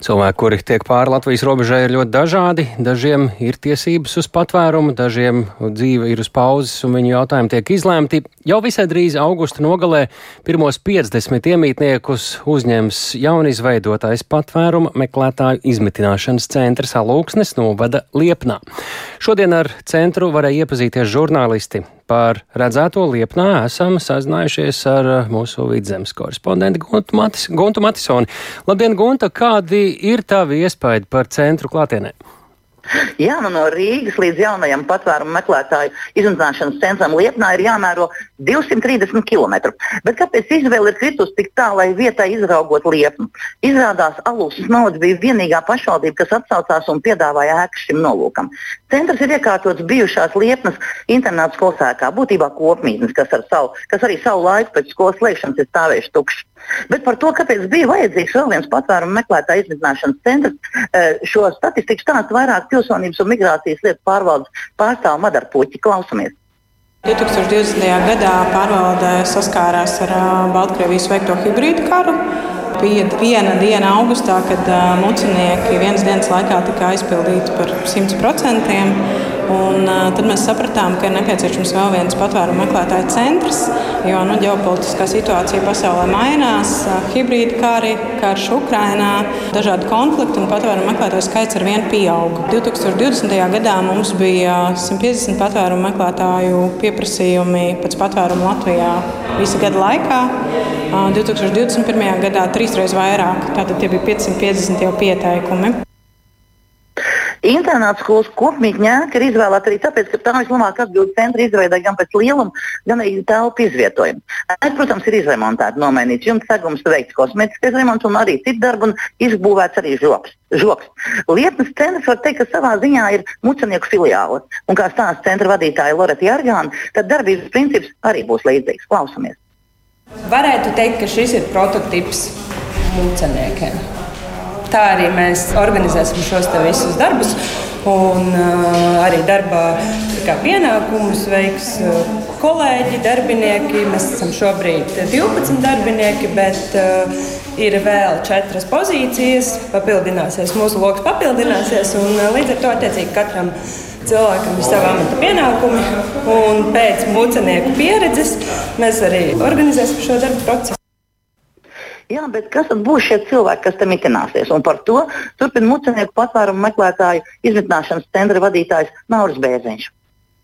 Cilvēki, kuri tiek pāri Latvijas robežai, ir ļoti dažādi. Dažiem ir tiesības uz patvērumu, dažiem dzīve ir uz pauzes, un viņu jautājumi tiek izlēmti. Jau visai drīz augusta nogalē pirmos 50 iemītniekus uzņems jaunizveidotais patvēruma meklētāju izmitināšanas centrs Alūksnes novada Liepnā. Šodien ar centru varēja iepazīties žurnālisti. Par redzēto liepnā esam sazinājušies ar uh, mūsu vidzemes korespondentu Guntu, Matis, Guntu Matisoni. Labdien, Gunta, kādi ir tavi iespaidi par centru klātienē? Jā, nu no Rīgas līdz jaunajam patvērumu meklētāju izmitināšanas centram Lietnā ir jāmēro 230 km. Bet kāpēc izvēle ir kritusi tik tā, lai vietai izraugot liepnu? Izrādās, Alūsas nauda bija vienīgā pašvaldība, kas atsaucās un piedāvāja ēku šim nolūkam. Centrs ir iekārtots bijušās liepnas internāta skolas ēkā, būtībā kopmītnes, kas, ar savu, kas arī savu laiku pēc skolas slēgšanas ir stāvējuši tukšs. Bet par to, kāpēc bija vajadzīgs vēl viens patvērumu meklētāju izmitināšanas centrs, eh, šo statistiku stāsta vairāk pilsonības un migrācijas lietu pārvaldes pārstāvu Madarpuķi. Klausamies! 2020. gadā pārvalde saskārās ar Baltkrievijas veikto hibrīdu karu. Bija viena diena augustā, kad mucinieki vienas dienas laikā tika aizpildīti par 100%. Un, tad mēs sapratām, ka ir nepieciešams vēl viens patvērumu meklētāju centrs. jo nu, ģeopolitiskā situācija pasaulē mainās, hibrīda kari, karš Ukrainā, dažādi konflikti un patvērumu meklētāju skaits ar vienu pieaug. 2020. gadā mums bija 150 patvērumu meklētāju pieprasījumi pēc patvērumu Latvijā visa gada laikā. 2021. gadā trīsreiz vairāk, tātad tie bija 550 jau pieteikumi. Internāta skolas kopīgi ņēma ir izvēlēta arī tāpēc, ka tā vislabāk atbild centra izveidē gan pēc lieluma, gan arī telpu izvietojumu. Es, protams, ir izremontēta, nomainīts jumta segums, veikts kosmētiskais remonts un arī citu darbu un izbūvēts arī žoks. žoks. Lietnes centrs var teikt, ka savā ziņā ir mucenieku filiāle. Un kā stāsta centra vadītāja Loreta Jārgāna, tad darbības princips arī būs līdzīgs. Klausamies! Varētu teikt, ka šis ir prototyps muceniekiem tā arī mēs organizēsim šos visus darbus. Un uh, arī darbā pienākumus veiks uh, kolēģi, darbinieki. Mēs esam šobrīd 12 darbinieki, bet uh, ir vēl četras pozīcijas. Papildināsies, mūsu lokus papildināsies. Un, līdz ar to attiecīgi katram cilvēkam ir sava amata pienākumi. Un pēc mūcenieku pieredzes mēs arī organizēsim šo darbu procesu. Jā, bet kas tad būs šie cilvēki, kas te mitināsies? Un par to turpina mucenieku patvērumu meklētāju izmitināšanas centra vadītājs Nauris Bēziņš.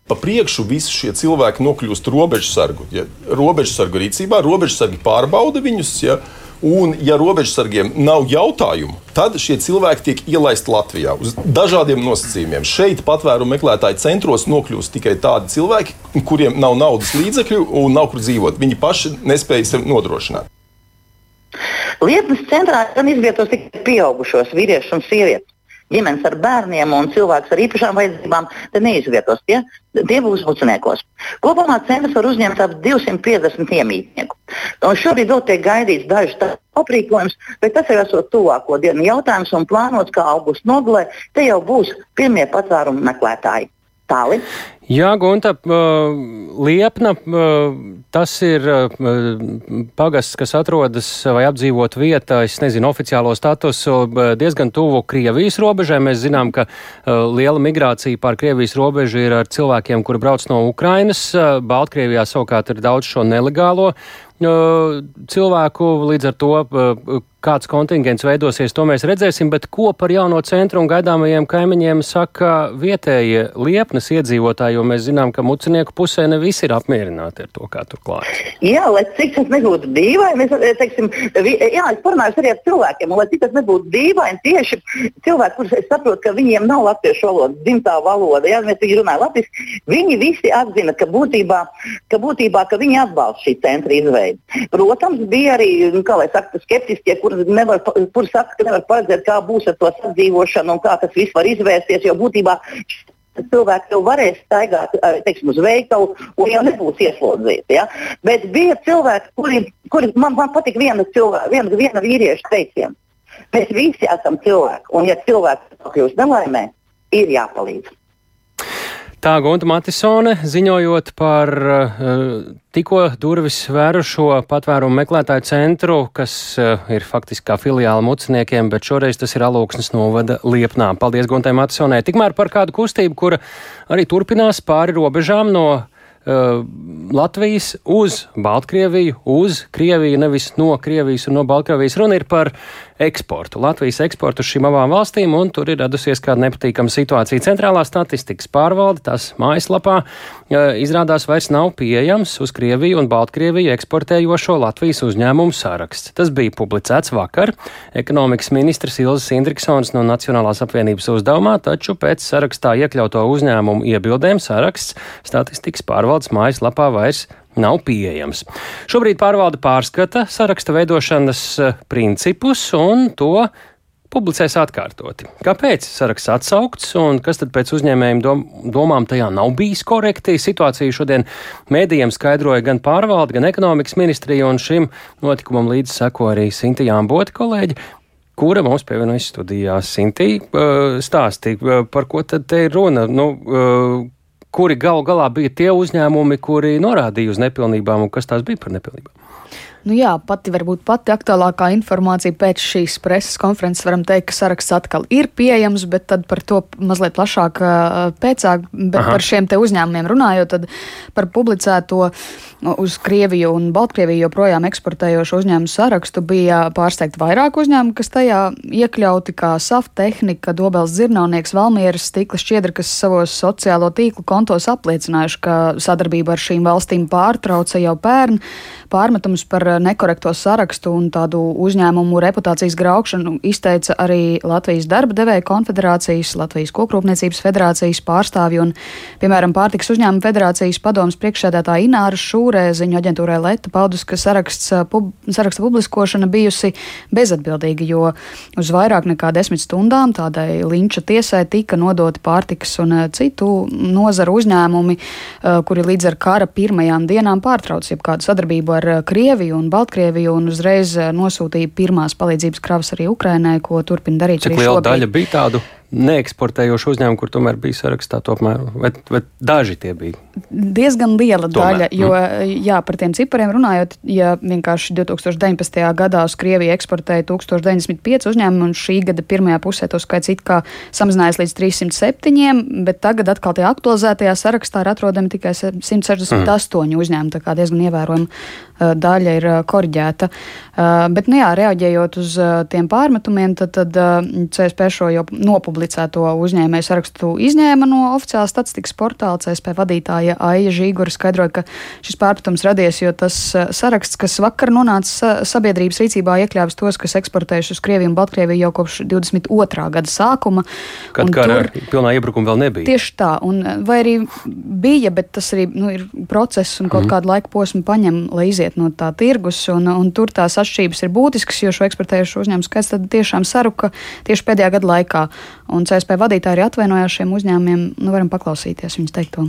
Pa priekšu visi šie cilvēki nokļūst robežsargu. Ja robežsargu rīcībā, robežsargi pārbauda viņus. Ja, un, ja robežsargiem nav jautājumu, tad šie cilvēki tiek ielaisti Latvijā uz dažādiem nosacījumiem. Šeit patvērumu meklētāju centros nokļūst tikai tādi cilvēki, kuriem nav naudas līdzekļu un nav kur dzīvot. Viņi paši nespēja sev nodrošināt. Lietuvas centrā gan izvietos tikai pieaugušos vīriešus un sievietes. Ģimenes ar bērniem un cilvēks ar īpašām vajadzībām te neizvietos. Tie, tie būs muciniekos. Kopumā centrs var uzņemt ap 250 iemītnieku. Un šobrīd vēl tiek gaidīts dažs aprīkojums, bet tas jau esot tuvāko dienu jautājums un plānots, ka augusta nogalē te jau būs pirmie patvērumu meklētāji. Tāli. Jā, Gunta, Liepna, tas ir pagasts, kas atrodas vai apdzīvot vietā, es nezinu, oficiālo statusu diezgan tuvu Krievijas robežai. Mēs zinām, ka liela migrācija pār Krievijas robežu ir ar cilvēkiem, kuri brauc no Ukrainas. Baltkrievijā savukārt ir daudz šo nelegālo cilvēku, līdz ar to kāds kontingents veidosies, to mēs redzēsim, bet ko par jauno centru un gaidāmajiem kaimiņiem saka vietējie liepnes iedzīvotāji, jo mēs zinām, ka mucinieku pusē ne visi ir apmierināti ar to, kā tur klājas. Jā, lai cik tas nebūtu dīvaini, mēs, teiksim, vi, jā, es parunāju arī ar cilvēkiem, un lai cik tas nebūtu dīvaini, tieši cilvēki, kurus es saprotu, ka viņiem nav latviešu valoda, dzimtā valoda, jā, mēs viņi runāja latviski, viņi visi atzina, ka būtībā, ka būtībā, ka viņi atbalsta šī centra izveidi. Protams, bija arī, nu, kā lai saka, skeptiskie, kur nevar, kur saka, ka nevar paredzēt, kā būs ar to sadzīvošanu un kā tas viss var izvērsties. Jo būtībā cilvēki jau varēs staigāt teiksim, uz veikalu un jau nebūs ieslodzīti. Ja? Bet bija cilvēki, kuri, kuri man, man patīk viena, cilvēka, viena, viena vīrieša teiciena. Mēs visi esam cilvēki, un ja cilvēks kļūst nelaimē, ir jāpalīdz. Tā Gunta Matisone ziņojot par uh, tikko durvis vērušo patvērumu meklētāju centru, kas uh, ir faktiski kā filiāla muciniekiem, bet šoreiz tas ir alūksnes novada Liepnā. Paldies Guntai Matisonē. Tikmēr par kādu kustību, kura arī turpinās pāri robežām no uh, Latvijas uz Baltkrieviju, uz Krieviju, nevis no Krievijas un no Baltkrievijas. Runa ir par eksportu, Latvijas eksportu šīm abām valstīm, un tur ir radusies kāda nepatīkama situācija. Centrālā statistikas pārvalde tās mājaslapā izrādās vairs nav pieejams uz Krieviju un Baltkrieviju eksportējošo Latvijas uzņēmumu saraksts. Tas bija publicēts vakar ekonomikas ministrs Ilzas Indriksons no Nacionālās apvienības uzdevumā, taču pēc sarakstā iekļauto uzņēmumu iebildēm saraksts statistikas pārvaldes mājaslapā vairs nav pieejams. Šobrīd pārvalde pārskata saraksta veidošanas eh, principus un to publicēs atkārtoti. Kāpēc saraksts atsaukts un kas tad pēc uzņēmējiem dom domām tajā nav bijis korekti? Situāciju šodien mēdījiem skaidroja gan pārvalde, gan ekonomikas ministrija, un šim notikumam līdz seko arī Sinti Jāmboti kolēģi. Kura mums pievienojas studijā? Sintī, eh, stāstīja, eh, par ko tad te ir runa? Nu, kuri gal galā bija tie uzņēmumi, kuri norādīja uz nepilnībām un kas tās bija par nepilnībām? Nu jā, pati varbūt pati aktuālākā informācija pēc šīs preses konferences varam teikt, ka saraksts atkal ir pieejams, bet tad par to mazliet plašāk pēcāk, bet Aha. par šiem te uzņēmumiem runājot, tad par publicēto uz Krieviju un Baltkrieviju joprojām eksportējošu uzņēmumu sarakstu bija pārsteigti vairāk uzņēmumu, kas tajā iekļauti kā SAF tehnika, Dobels Zirnaunieks, Valmieras stikla šķiedra, kas savos sociālo tīklu kontos apliecinājuši, ka sadarbība ar šīm valstīm pārtrauca jau pērn. Pārmetums par nekorekto sarakstu un tādu uzņēmumu reputācijas graukšanu izteica arī Latvijas darba devēja konfederācijas, Latvijas kokrūpniecības federācijas pārstāvji un, piemēram, Pārtiks uzņēmuma federācijas padomas priekšsēdētāja Ināra Šūrē ziņu aģentūrai Leta paudus, ka saraksts, pub, saraksta publiskošana bijusi bezatbildīga, jo uz vairāk nekā desmit stundām tādai linča tiesai tika nodoti pārtiks un citu nozaru uzņēmumi, kuri līdz ar kara pirmajām dienām pārtrauc jebkādu sadarbību ar eh, Krieviju un Baltkrieviju un uzreiz eh, nosūtīja pirmās palīdzības kravas arī Ukrainai, ko turpina darīt. Cik liela šobrīd. daļa bija tādu? Neeksportējošu uzņēmumu, kur tomēr bija sarakstā, tomēr, vai, vai daži tie bija? Diezgan liela tomēr. daļa, jo, mm. jā, par tiem cipariem runājot, ja vienkārši 2019. gadā uz Krieviju eksportēja 1095 uzņēmumu, un šī gada pirmajā pusē to skaits it kā samazinājās līdz 307, bet tagad atkal tajā aktualizētajā sarakstā ir atrodami tikai 168 mm. uzņēmumi, tā kā diezgan ievērojama uh, daļa ir uh, koriģēta. Uh, bet, nu jā, reaģējot uz tiem pārmetumiem, tad, tad CSP šo jau nopublicēja publicēto uzņēmēju sarakstu izņēma no oficiālā statistikas portāla. CSP vadītāja Aija Žīgura skaidroja, ka šis pārpratums radies, jo tas eh, saraksts, kas vakar nonāca sabiedrības rīcībā, iekļāvis tos, kas eksportējuši uz Krieviju un Baltkrieviju jau kopš 22. gada sākuma. Kad kā ar pilnā iebrukuma vēl nebija. Tieši tā, un eh, vai arī bija, bet tas arī nu, ir process un kaut mm. kādu laika posmu paņem, lai iziet no tā tirgus, un, un tur tās atšķirības ir būtiskas, jo šo eksportējušo uzņēmumu skaits tiešām saruka tieši pēdējā gada laikā. Un CSP vadītāji arī atvainojās šiem uzņēmumiem. Nu, varam paklausīties viņas teikto.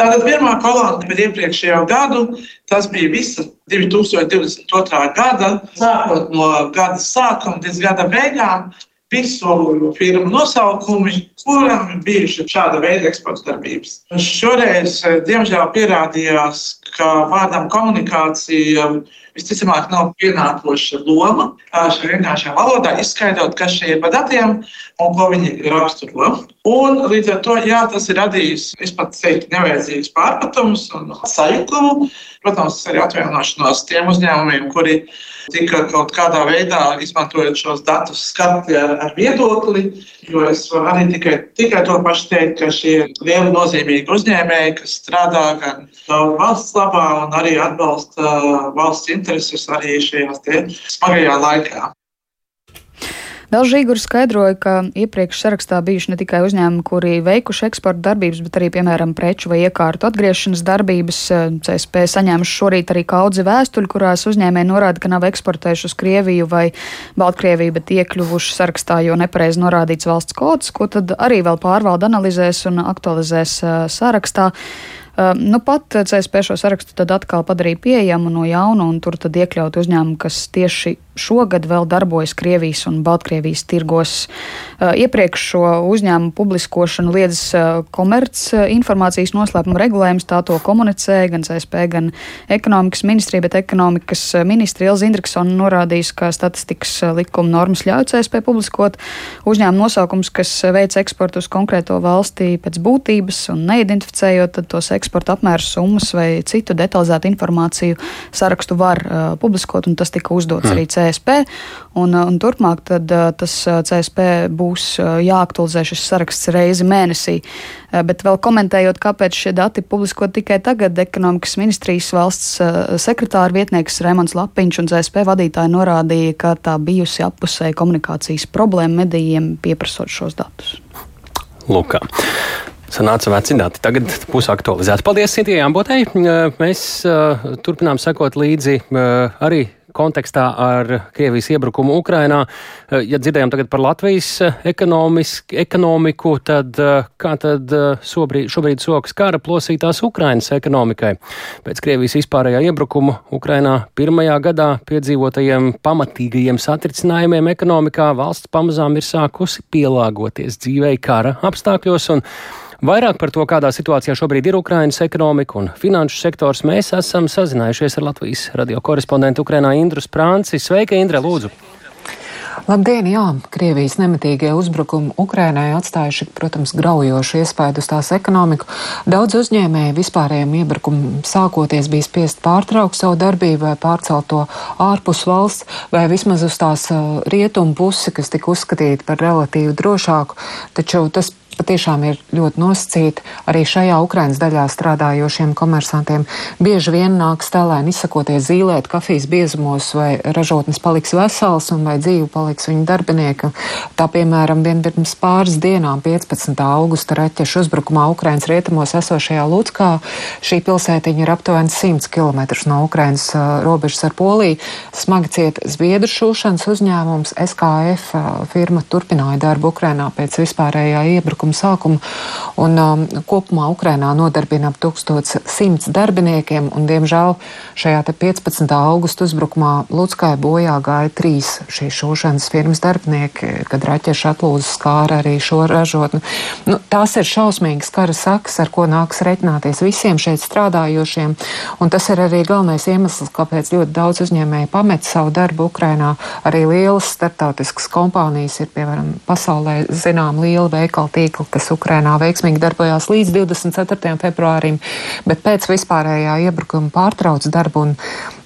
Tātad pirmā kolonna bija iepriekšējo gadu. Tas bija visa 2022. gada, sākot no gada sākuma līdz gada beigām. Visu firmu nosaukumi, kurām bija šāda veida eksporta darbības. Šoreiz, diemžēl, pierādījās, ka vārdam komunikācija visticamāk nav pienākoša loma šai vienkāršajā valodā, izskaidrot, kas šie ir pa datiem un ko viņi raksturo. Un līdz ar to jā, tas ir radījis, es pat teiktu, nevajadzīgus pārpratumus un sajukumu. Protams, tas arī atvienošanos tiem uzņēmumiem, kuri tika kaut kādā veidā izmantojot šos datus, skati ar, ar viedokli. Jo es varu arī tikai, tikai to pašu teikt, ka šie lieli nozīmīgi uzņēmēji, kas strādā gan valsts labā un arī atbalsta valsts intereses arī šajā smagajā laikā. Vēl Žīgurs skaidroja, ka iepriekš sarakstā bijuši ne tikai uzņēmumi, kuri veikuši eksporta darbības, bet arī, piemēram, preču vai iekārtu atgriešanas darbības. CSP saņēmuši šorīt arī kaudzi vēstuļu, kurās uzņēmēji norāda, ka nav eksportējuši uz Krieviju vai Baltkrieviju, bet iekļuvuši sarakstā, jo nepareizi norādīts valsts kods, ko tad arī vēl pārvalda analizēs un aktualizēs sarakstā. Ehm, nu, pat CSP šo sarakstu tad atkal padarīja pieejamu no jauna, un tur tad iekļaut uzņēmumu, kas tieši šogad vēl darbojas Krievijas un Baltkrievijas tirgos. Ehm, iepriekš šo uzņēmumu publiskošanu liedzas ehm, komerc informācijas noslēpuma regulējums, tā to komunicēja gan CSP, gan ekonomikas ministrija, bet ekonomikas ministri Ilza Indriksona norādījis, ka statistikas likuma normas ļauj CSP publiskot uzņēmumu nosaukums, kas veic eksportu uz konkrēto valstī pēc būtības un neidentificējot tos eksportus eksporta apmēru summas vai citu detalizētu informāciju sarakstu var uh, publiskot, un tas tika uzdots mm. arī CSP. Un, uh, un turpmāk tad, uh, tas uh, CSP būs uh, jāaktualizē šis saraksts reizi mēnesī. Uh, bet vēl komentējot, kāpēc šie dati publisko tikai tagad, ekonomikas ministrijas valsts uh, sekretāra vietnieks Remons Lapiņš un CSP vadītāji norādīja, ka tā bijusi appusēja komunikācijas problēma medijiem pieprasot šos datus. Lūk, Sanāca veci dati, tagad būs aktualizēti. Paldies, Sintījai Ambotei. Mēs uh, turpinām sekot līdzi uh, arī kontekstā ar Krievijas iebrukumu Ukrainā. Ja dzirdējām tagad par Latvijas ekonomiku, tad kā tad šobrīd, šobrīd sokas kara plosītās Ukrainas ekonomikai? Pēc Krievijas vispārējā iebrukuma Ukrainā pirmajā gadā piedzīvotajiem pamatīgajiem satricinājumiem ekonomikā valsts pamazām ir sākusi pielāgoties dzīvei kara apstākļos. Un Vairāk par to, kādā situācijā šobrīd ir Ukrainas ekonomika un finanšu sektors, mēs esam sazinājušies ar Latvijas radio korespondentu Ukrainā Indru Sprānci. Sveika, Indra, lūdzu! Labdien, jā, Krievijas nemitīgie uzbrukumi Ukrainai atstājuši, protams, graujošu iespaidu uz tās ekonomiku. Daudz uzņēmēju vispārējiem iebrukumam sākoties bija spiest pārtraukt savu darbību vai pārcelt to ārpus valsts vai vismaz uz tās rietumu pusi, kas tika uzskatīta par relatīvi drošāku, taču tas patiešām ir ļoti nosacīti. Arī šajā Ukrainas daļā strādājošiem komersantiem bieži vien nāk stēlēni izsakoties zīlēt kafijas biezumos, vai ražotnes paliks vesels un vai dzīve paliks viņa darbinieka. Tā piemēram, vien pirms pāris dienām, 15. augusta raķešu uzbrukumā Ukrainas rietumos esošajā Lutskā, šī pilsētiņa ir aptuveni 100 km no Ukrainas uh, robežas ar Poliju. Smagi ciet Zviedru šūšanas uzņēmums SKF uh, firma turpināja darbu Ukrainā pēc vispārējā iebrukuma uzbrukuma sākumu. Un, um, kopumā Ukrainā nodarbina ap 1100 darbiniekiem, un, diemžēl, šajā 15. augusta uzbrukumā Lutskai bojā gāja trīs šīs šūšanas firmas darbinieki, kad raķeša atlūzas skāra arī šo ražotni. Nu, tās ir šausmīgas kara sakas, ar ko nāks reiķināties visiem šeit strādājošiem, un tas ir arī galvenais iemesls, kāpēc ļoti daudz uzņēmēji pamet savu darbu Ukrainā. Arī lielas startautiskas kompānijas ir, piemēram, pasaulē zinām liela veikala tīkla tīklu, kas Ukrainā veiksmīgi darbojās līdz 24. februārim, bet pēc vispārējā iebrukuma pārtrauc darbu, un,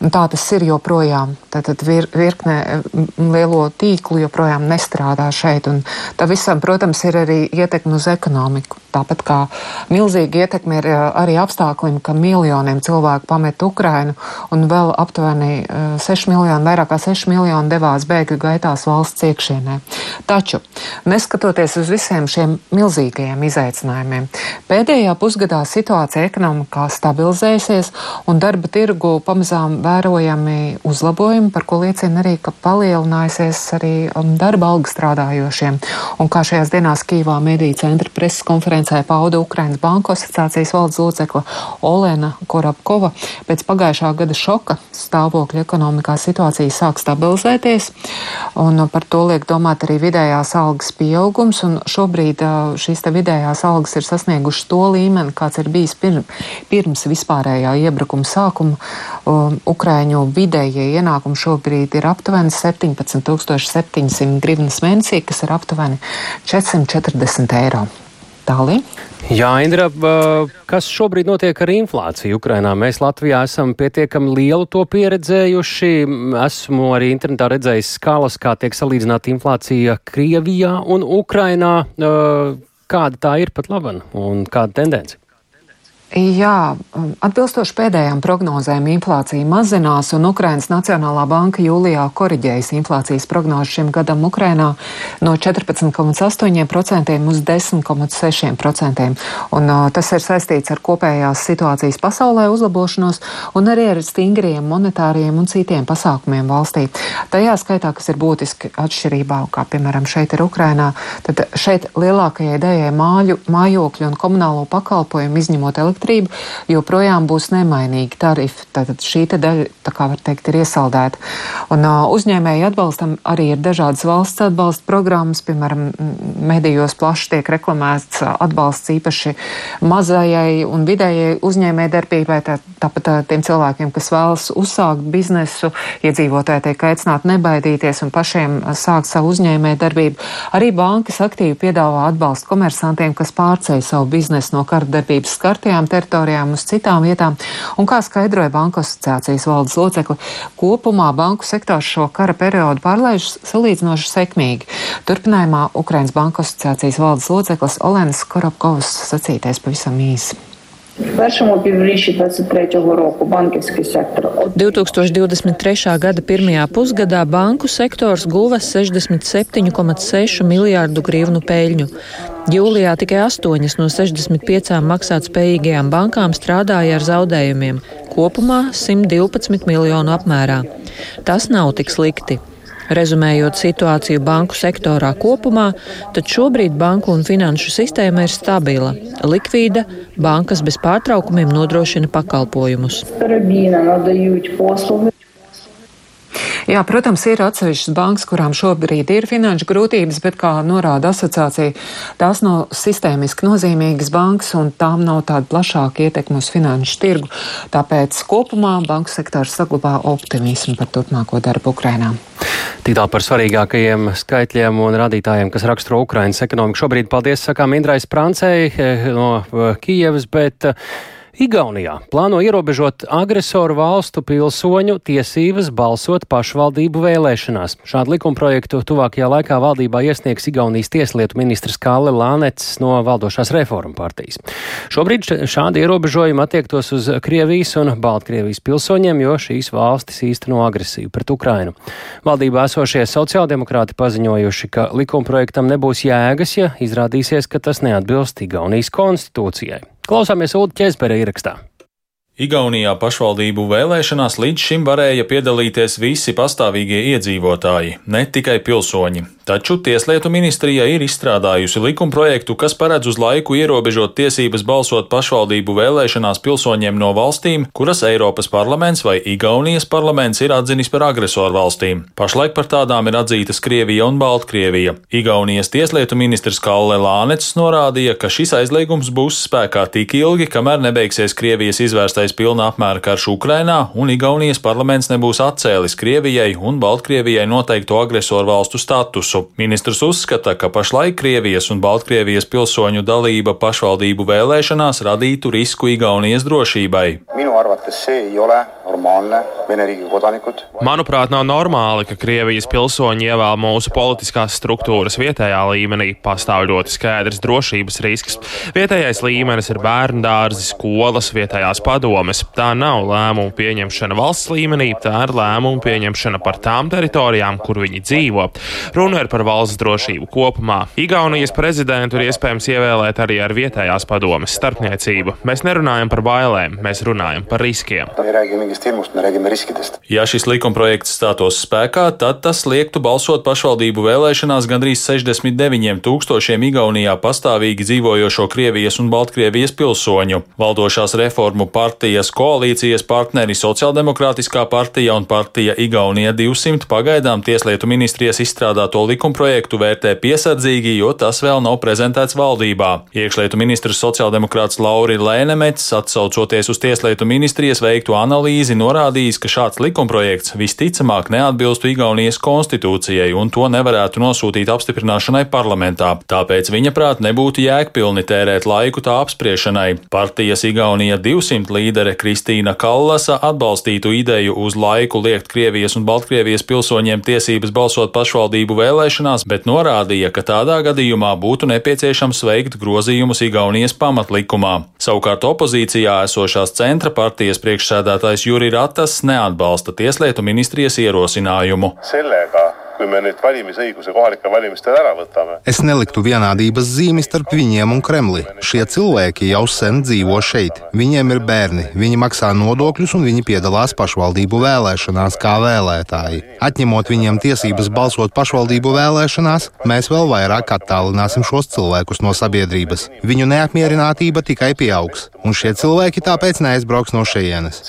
un tā tas ir joprojām. Tātad vir, virkne lielo tīklu joprojām nestrādā šeit, un tā visam, protams, ir arī ietekme uz ekonomiku. Tāpat kā milzīga ietekme ir arī apstākļiem, ka miljoniem cilvēku pamet Ukrainu, un vēl aptuveni 6 miljoni, vairāk kā 6 miljoni devās bēgļu gaitās valsts iekšienē. Taču, neskatoties uz visiem šiem milzīgajiem izaicinājumiem. Pēdējā pusgadā situācija ekonomikā stabilizējusies un darba tirgu pamazām vērojami uzlabojumi, par ko liecina arī, ka palielinājusies arī um, darba alga strādājošiem. Un kā šajās dienās Kīvā mediju centra preses konferencē pauda Ukrainas Banku asociācijas valdes locekla Olena Korapkova, pēc pagājušā gada šoka stāvokļa ekonomikā situācija sāk stabilizēties, un par to liek domāt arī vidējās algas pieaugums, un šobrīd šīs vidējās algas ir sasniegušas to līmeni, kāds ir bijis pirms, pirms vispārējā iebrukuma sākuma. Um, Ukraiņu vidējie ienākumi šobrīd ir aptuveni 17,700 grivnas mēnesī, kas ir aptuveni 440 eiro. Tālāk. Jā, Indra, kas šobrīd notiek ar inflāciju Ukrainā? Mēs Latvijā esam pietiekami lielu to pieredzējuši. Esmu arī internetā redzējis skalas, kā tiek salīdzināta inflācija Krievijā un Ukrainā. Kāda tā ir pat laba un kāda tendence? Jā, atbilstoši pēdējām prognozēm, inflācija mazinās, un Ukrainas Nacionālā banka jūlijā koriģējas inflācijas prognozi šim gadam Ukrainā no 14,8% uz 10,6%. Un, tas ir saistīts ar kopējās situācijas pasaulē uzlabošanos un arī ar stingriem monetāriem un citiem pasākumiem valstī. Tajā skaitā, kas ir būtiski atšķirībā, kā piemēram šeit ir Ukrainā, tad šeit lielākajai daļai māju, mājokļu un komunālo pakalpojumu izņemot elektrību elektrību, joprojām būs nemainīgi tarifi. Tātad šī daļa, tā kā var teikt, ir iesaldēta. Un uh, uzņēmēji atbalstam arī ir dažādas valsts atbalsta programmas, piemēram, medijos plaši tiek reklamēts atbalsts īpaši mazajai un vidējai uzņēmēji darbībai, tā, tāpat tā, tiem cilvēkiem, kas vēlas uzsākt biznesu, iedzīvotāji tiek aicināti nebaidīties un pašiem sākt savu uzņēmēju darbību. Arī bankas aktīvi piedāvā atbalstu komersantiem, kas pārceļ savu biznesu no kara darbības skartajām teritorijām uz citām vietām. Un kā skaidroja Banku asociācijas valdes locekli, kopumā banku sektors šo kara periodu pārlaiž salīdzinoši sekmīgi. Turpinājumā Ukrainas Banku asociācijas valdes loceklis Olenas Koropkovs sacītais pavisam īsi. В першому півріччі 2023 року банківський сектор 2023. gada pirmajā pusgadā banku sektors guva 67,6 miljārdu grivnu peļņu. Jūlijā tikai 8 no 65 maksātspējīgajām bankām strādāja ar zaudējumiem, kopumā 112 miljonu apmērā. Tas nav tik slikti. Rezumējot situāciju banku sektorā kopumā, tad šobrīd banku un finanšu sistēma ir stabila, likvīda, bankas bez pārtraukumiem nodrošina pakalpojumus. Jā, protams, ir atsevišķas bankas, kurām šobrīd ir finanšu grūtības, bet, kā norāda asociācija, tās nav sistēmiski nozīmīgas bankas un tām nav tāda plašāka ietekme uz finanšu tirgu. Tāpēc kopumā banku sektors saglabā optimismu par turpmāko darbu Ukrainā. Tik tālu par svarīgākajiem skaitļiem un rādītājiem, kas raksturo Ukrainas ekonomiku. Šobrīd paldies sakām Indrai Sprancei eh, no eh, Kijevas, bet Igaunijā plāno ierobežot agresoru valstu pilsoņu tiesības balsot pašvaldību vēlēšanās. Šādu likumprojektu tuvākajā laikā valdībā iesniegs Igaunijas tieslietu ministrs Kalle Lānets no valdošās reformu partijas. Šobrīd šādi ierobežojumi attiektos uz Krievijas un Baltkrievijas pilsoņiem, jo šīs valstis īsteno agresiju pret Ukrainu. Valdībā esošie sociāldemokrāti paziņojuši, ka likumprojektam nebūs jēgas, ja izrādīsies, ka tas neatbilst Igaunijas konstitūcijai. Klausāmies Ulu ķēzpera ierakstā. Igaunijā pašvaldību vēlēšanās līdz šim varēja piedalīties visi pastāvīgie iedzīvotāji, ne tikai pilsoņi. Taču Tieslietu ministrija ir izstrādājusi likumprojektu, kas paredz uz laiku ierobežot tiesības balsot pašvaldību vēlēšanās pilsoņiem no valstīm, kuras Eiropas parlaments vai Igaunijas parlaments ir atzinis par agresoru valstīm. Pašlaik par tādām ir atzītas Krievija un Baltkrievija. Igaunijas tieslietu ministrs Kalle Lānets norādīja, ka šis aizliegums būs spēkā tik ilgi, kamēr nebeigsies Krievijas izvērstais sāktais pilna apmēra karš Ukrainā, un Igaunijas parlaments nebūs atcēlis Krievijai un Baltkrievijai noteikto agresoru valstu statusu. Ministrs uzskata, ka pašlaik Krievijas un Baltkrievijas pilsoņu dalība pašvaldību vēlēšanās radītu risku Igaunijas drošībai. Manuprāt, nav normāli, ka Krievijas pilsoņi ievēl mūsu politiskās struktūras vietējā līmenī. Pastāv ļoti skaidrs drošības risks. Vietējais līmenis ir bērnu dārzi, skolas, vietējās padomes. Tā nav lēmumu pieņemšana valsts līmenī, tā ir lēmumu pieņemšana par tām teritorijām, kur viņi dzīvo. Runa ir par valsts drošību kopumā. Igaunijas prezidentu ir iespējams ievēlēt arī ar vietējās padomes starpniecību. Mēs nerunājam par bailēm, mēs runājam par riskiem. Ja šis likumprojekts stātos spēkā, tad tas liektu balsot pašvaldību vēlēšanās gandrīz 69 tūkstošiem Igaunijā pastāvīgi dzīvojošo Krievijas un Baltkrievijas pilsoņu. Valdošās reformu partijas koalīcijas partneri Sociāldemokrātiskā partija un partija Igaunija 200 pagaidām Tieslietu ministrijas izstrādāto likumprojektu vērtē piesardzīgi, jo tas vēl nav prezentēts valdībā. Iekšlietu ministrs sociāldemokrāts Lauri Lēnemets, atsaucoties uz Tieslietu ministrijas veikto analīzi, norādījis, ka šāds likumprojekts visticamāk neatbilstu Igaunijas konstitūcijai un to nevarētu nosūtīt apstiprināšanai parlamentā. Tāpēc viņa prāt nebūtu jēgpilni tērēt laiku tā apspriešanai. Partijas Igaunija 200 līdere Kristīna Kallasa atbalstītu ideju uz laiku liekt Krievijas un Baltkrievijas pilsoņiem tiesības balsot pašvaldību vēlēšanās, bet norādīja, ka tādā gadījumā būtu nepieciešams veikt grozījumus Igaunijas pamatlikumā. Savukārt opozīcijā esošās centra partijas priekšsēdētājs Juri Ratas neatbalsta Tieslietu ministrijas ierosinājumu. Sellega kui me nüüd valimisõiguse kohalikel valimistel ära võtame. Es neliktu vienādības zīmi starp viņiem un Kremli. Šie cilvēki jau sen dzīvo šeit. Viņiem ir bērni, viņi maksā nodokļus un viņi piedalās pašvaldību vēlēšanās kā vēlētāji. Atņemot viņiem tiesības balsot pašvaldību vēlēšanās, mēs vēl vairāk attālināsim šos cilvēkus no sabiedrības. Viņu neapmierinātība tikai pieaugs, un šie cilvēki tāpēc neaizbrauks no šejienes.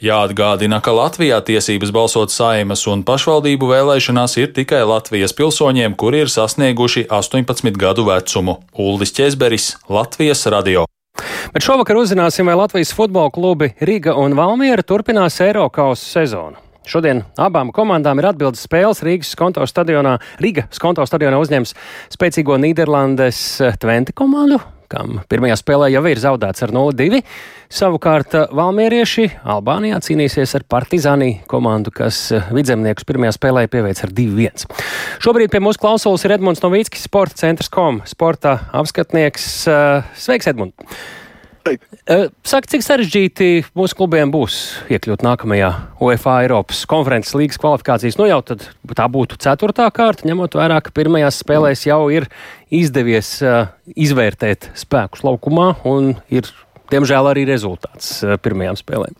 Jāatgādina, ka Latvijā tiesības balsot saimas un pašvaldību pašvaldību vēlēšanās ir tikai Latvijas pilsoņiem, kuri ir sasnieguši 18 gadu vecumu. Uldis Česberis, Latvijas radio. Bet šovakar uzzināsim, vai Latvijas futbola klubi Riga un Valmiera turpinās Eiropas sezonu. Šodien abām komandām ir atbildes spēles Rīgas skonto stadionā. Riga skonto stadionā uzņems spēcīgo Nīderlandes Twente komandu, kam pirmajā spēlē jau ir zaudēts ar 0-2. Savukārt eh, Valmierieši Albānijā cīnīsies ar Partizāni komandu, kas eh, vidzemniekus pirmajā spēlē pieveic ar 2-1. Šobrīd pie mūsu klausulas ir Edmunds Novīckis, sporta centrs kom, sporta apskatnieks. Eh, sveiks, Edmund! Saka, cik sarežģīti mūsu klubiem būs iekļūt nākamajā UEFA Eiropas konferences līgas kvalifikācijas? Nu jau tad tā būtu ceturtā kārta, ņemot vērā, ka pirmajās spēlēs jau ir izdevies uh, izvērtēt spēkus laukumā un ir diemžēl arī rezultāts eh, pirmajām spēlēm.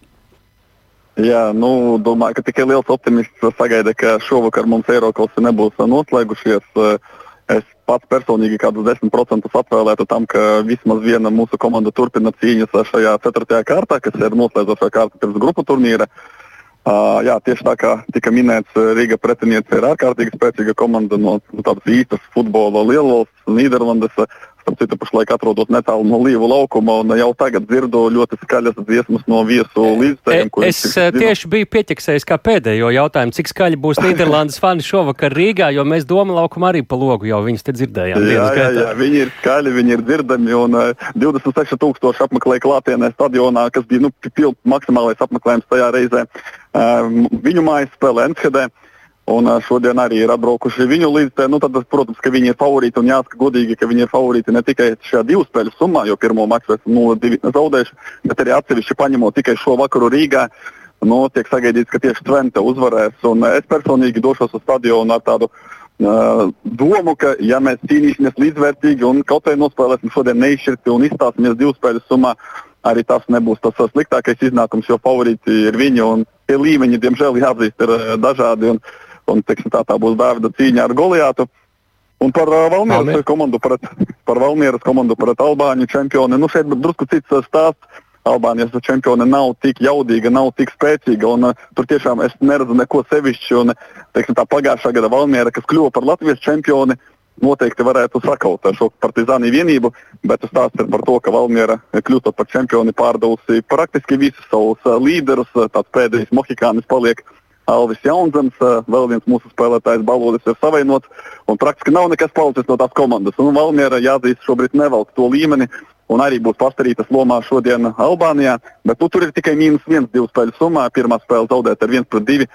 Jā, nu, domāju, ka tikai liels optimists sagaida, ka šovakar mums Eiropas nebūs noslēgušies. Eh, es pats personīgi kādus 10% atvēlētu tam, ka vismaz viena mūsu komanda turpina cīņas šajā ceturtajā kārtā, kas ir noslēdzošā kārta pirms grupu turnīra. Uh, jā, tieši tā kā tika minēts, Rīga pretiniece ir ārkārtīgi spēcīga komanda no, no tādas īstas futbola lielvalsts, Nīderlandes. Starp citu, pašlaik atrodos netālu no Līvu laukuma, un jau tagad dzirdu ļoti skaļas dziesmas no viesu līdzekļiem. E, es tieši biju pieķeksējis kā pēdējo jautājumu, cik skaļi būs Nīderlandes fani šovakar Rīgā, jo mēs Doma laukuma arī pa logu jau viņus te dzirdējām. Jā, jā, jā, viņi ir skaļi, viņi ir dzirdami, un uh, 26 tūkstoši apmeklēja klātienē stadionā, kas bija nu, maksimālais apmeklējums tajā reizē. Uh, viņu mājas spēlē Enskadē. Un šodien arī ir atbraukuši viņu līdzi. Nu, tad, protams, ka viņi ir favorīti un jāsaka godīgi, ka viņi ir favorīti ne tikai šajā divu spēļu summā, jo pirmo maksu esam 0-2 zaudējuši, bet arī atsevišķi paņemot tikai šo vakaru Rīgā. Nu, tiek sagaidīts, ka tieši Tvente uzvarēs. Un es personīgi došos uz stadionu ar tādu uh, domu, ka, ja mēs cīnīsimies līdzvērtīgi un kaut vai nospēlēsim šodien neizšķirti un izstāsimies divu spēļu summā, arī tas nebūs tas sliktākais iznākums, jo favorīti ir viņi. Tie līmeņi, diemžēl, jāatzīst, ir uh, dažādi. Un, un teiksim, tā, tā būs Dāvida cīņa ar Goliātu. Un par uh, Valmieras Valmier. komandu pret, par Valmieras komandu pret Albāņu čempioni. Nu, šeit drusku cits uh, stāsts. Albānijas čempione nav tik jaudīga, nav tik spēcīga. Un, uh, tur tiešām es neredzu neko sevišķu. Un, teiksim, tā pagājušā gada Valmiera, kas kļuva par Latvijas čempioni, noteikti varētu sakaut šo partizānu vienību, bet stāsts ir par to, ka Valmiera kļūstot par čempioni pārdevusi praktiski visus savus uh, līderus. Tāds pēdējais mohikānis paliek Alvis Jaunzems, vēl viens mūsu spēlētājs balodis ir savainots, praktiski nav nekas palicis no tās komandas. Un Valmiera jāatzīst šobrīd nevelk to līmeni, un arī būs pastarītas lomā šodien Albānijā, bet nu, tur ir tikai mīnus viens divu spēļu summā. Pirmā spēle zaudēt ar 1 pret 2,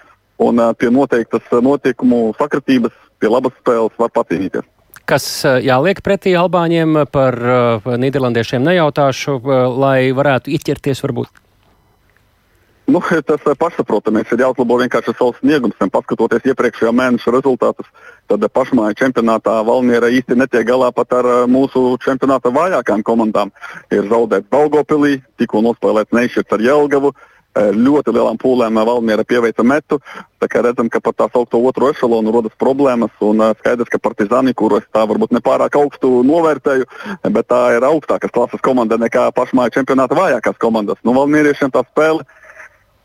un pie noteiktas notikumu sakritības, pie labas spēles var pacīnīties. Kas jāliek pretī Albāņiem par Nīderlandiešiem nejautāšu, lai varētu izķerties varbūt Nu, tas pašsaprotamais ir jāuzlabo vienkārši savs sniegums. Paskatoties iepriekšējā mēneša rezultātus, tad pašmāju čempionātā Valmiera īsti netiek galā pat ar mūsu čempionāta vājākām komandām. Ir zaudēts Daugopilī, tikko nospēlēts Neišķirts ar Jelgavu. Ļoti lielām pūlēm Valmiera pieveica metu. Tā kā redzam, ka par tā saucamo otro ešalonu rodas problēmas. Un skaidrs, ka Partizāni, kuru es tā varbūt nepārāk augstu novērtēju, bet tā ir augstākas klases komanda nekā pašmāju čempionāta vājākās komandas. Nu, Valmieriešiem tā spēle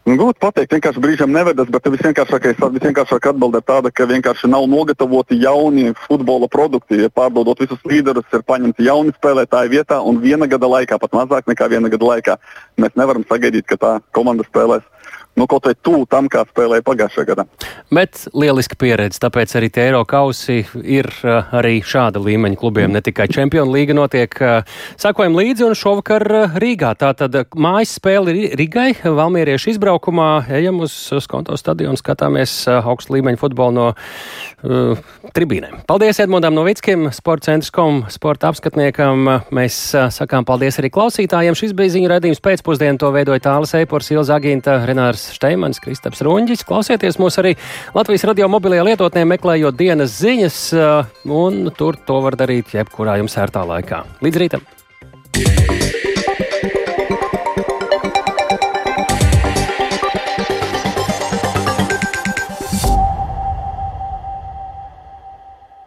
Grūti pateikt, vienkārši brīžam nevedas, bet visvienkāršākais, visvienkāršākā atbilde ir tāda, ka vienkārši nav nogatavoti jauni futbola produkti. Ja pārdodot visus līderus, ir paņemti jauni spēlētāji vietā, un viena gada laikā, pat mazāk nekā viena gada laikā, mēs nevaram sagaidīt, ka tā komanda spēlēs nu, kaut vai tuvu tam, kā spēlēja pagājušajā gadā. Bet lieliska pieredze, tāpēc arī tie Eiro kausi ir uh, arī šāda līmeņa klubiem, ne tikai Čempionu līga notiek. Uh, sakojam līdzi un šovakar uh, Rīgā. Tātad mājas spēle Rīgai, Valmieriešu izbraukumā, ejam uz, uz konto stadionu, skatāmies augstu līmeņu futbolu no uh, tribīnēm. Paldies Edmundam Novickim, sporta centrs.com, sporta apskatniekam. Mēs uh, sakām paldies arī klausītājiem. Šis bija ziņu redzījums pēcpusdienu, to veidoja Tāles Eipors, Ilza Agīnta, Renārs Gunārs Šteimans, Kristaps Runģis. Klausieties mūs arī Latvijas radio mobilajā lietotnē, meklējot dienas ziņas, uh, un tur to var darīt jebkurā jums ērtā laikā. Līdz rītam! Yeah.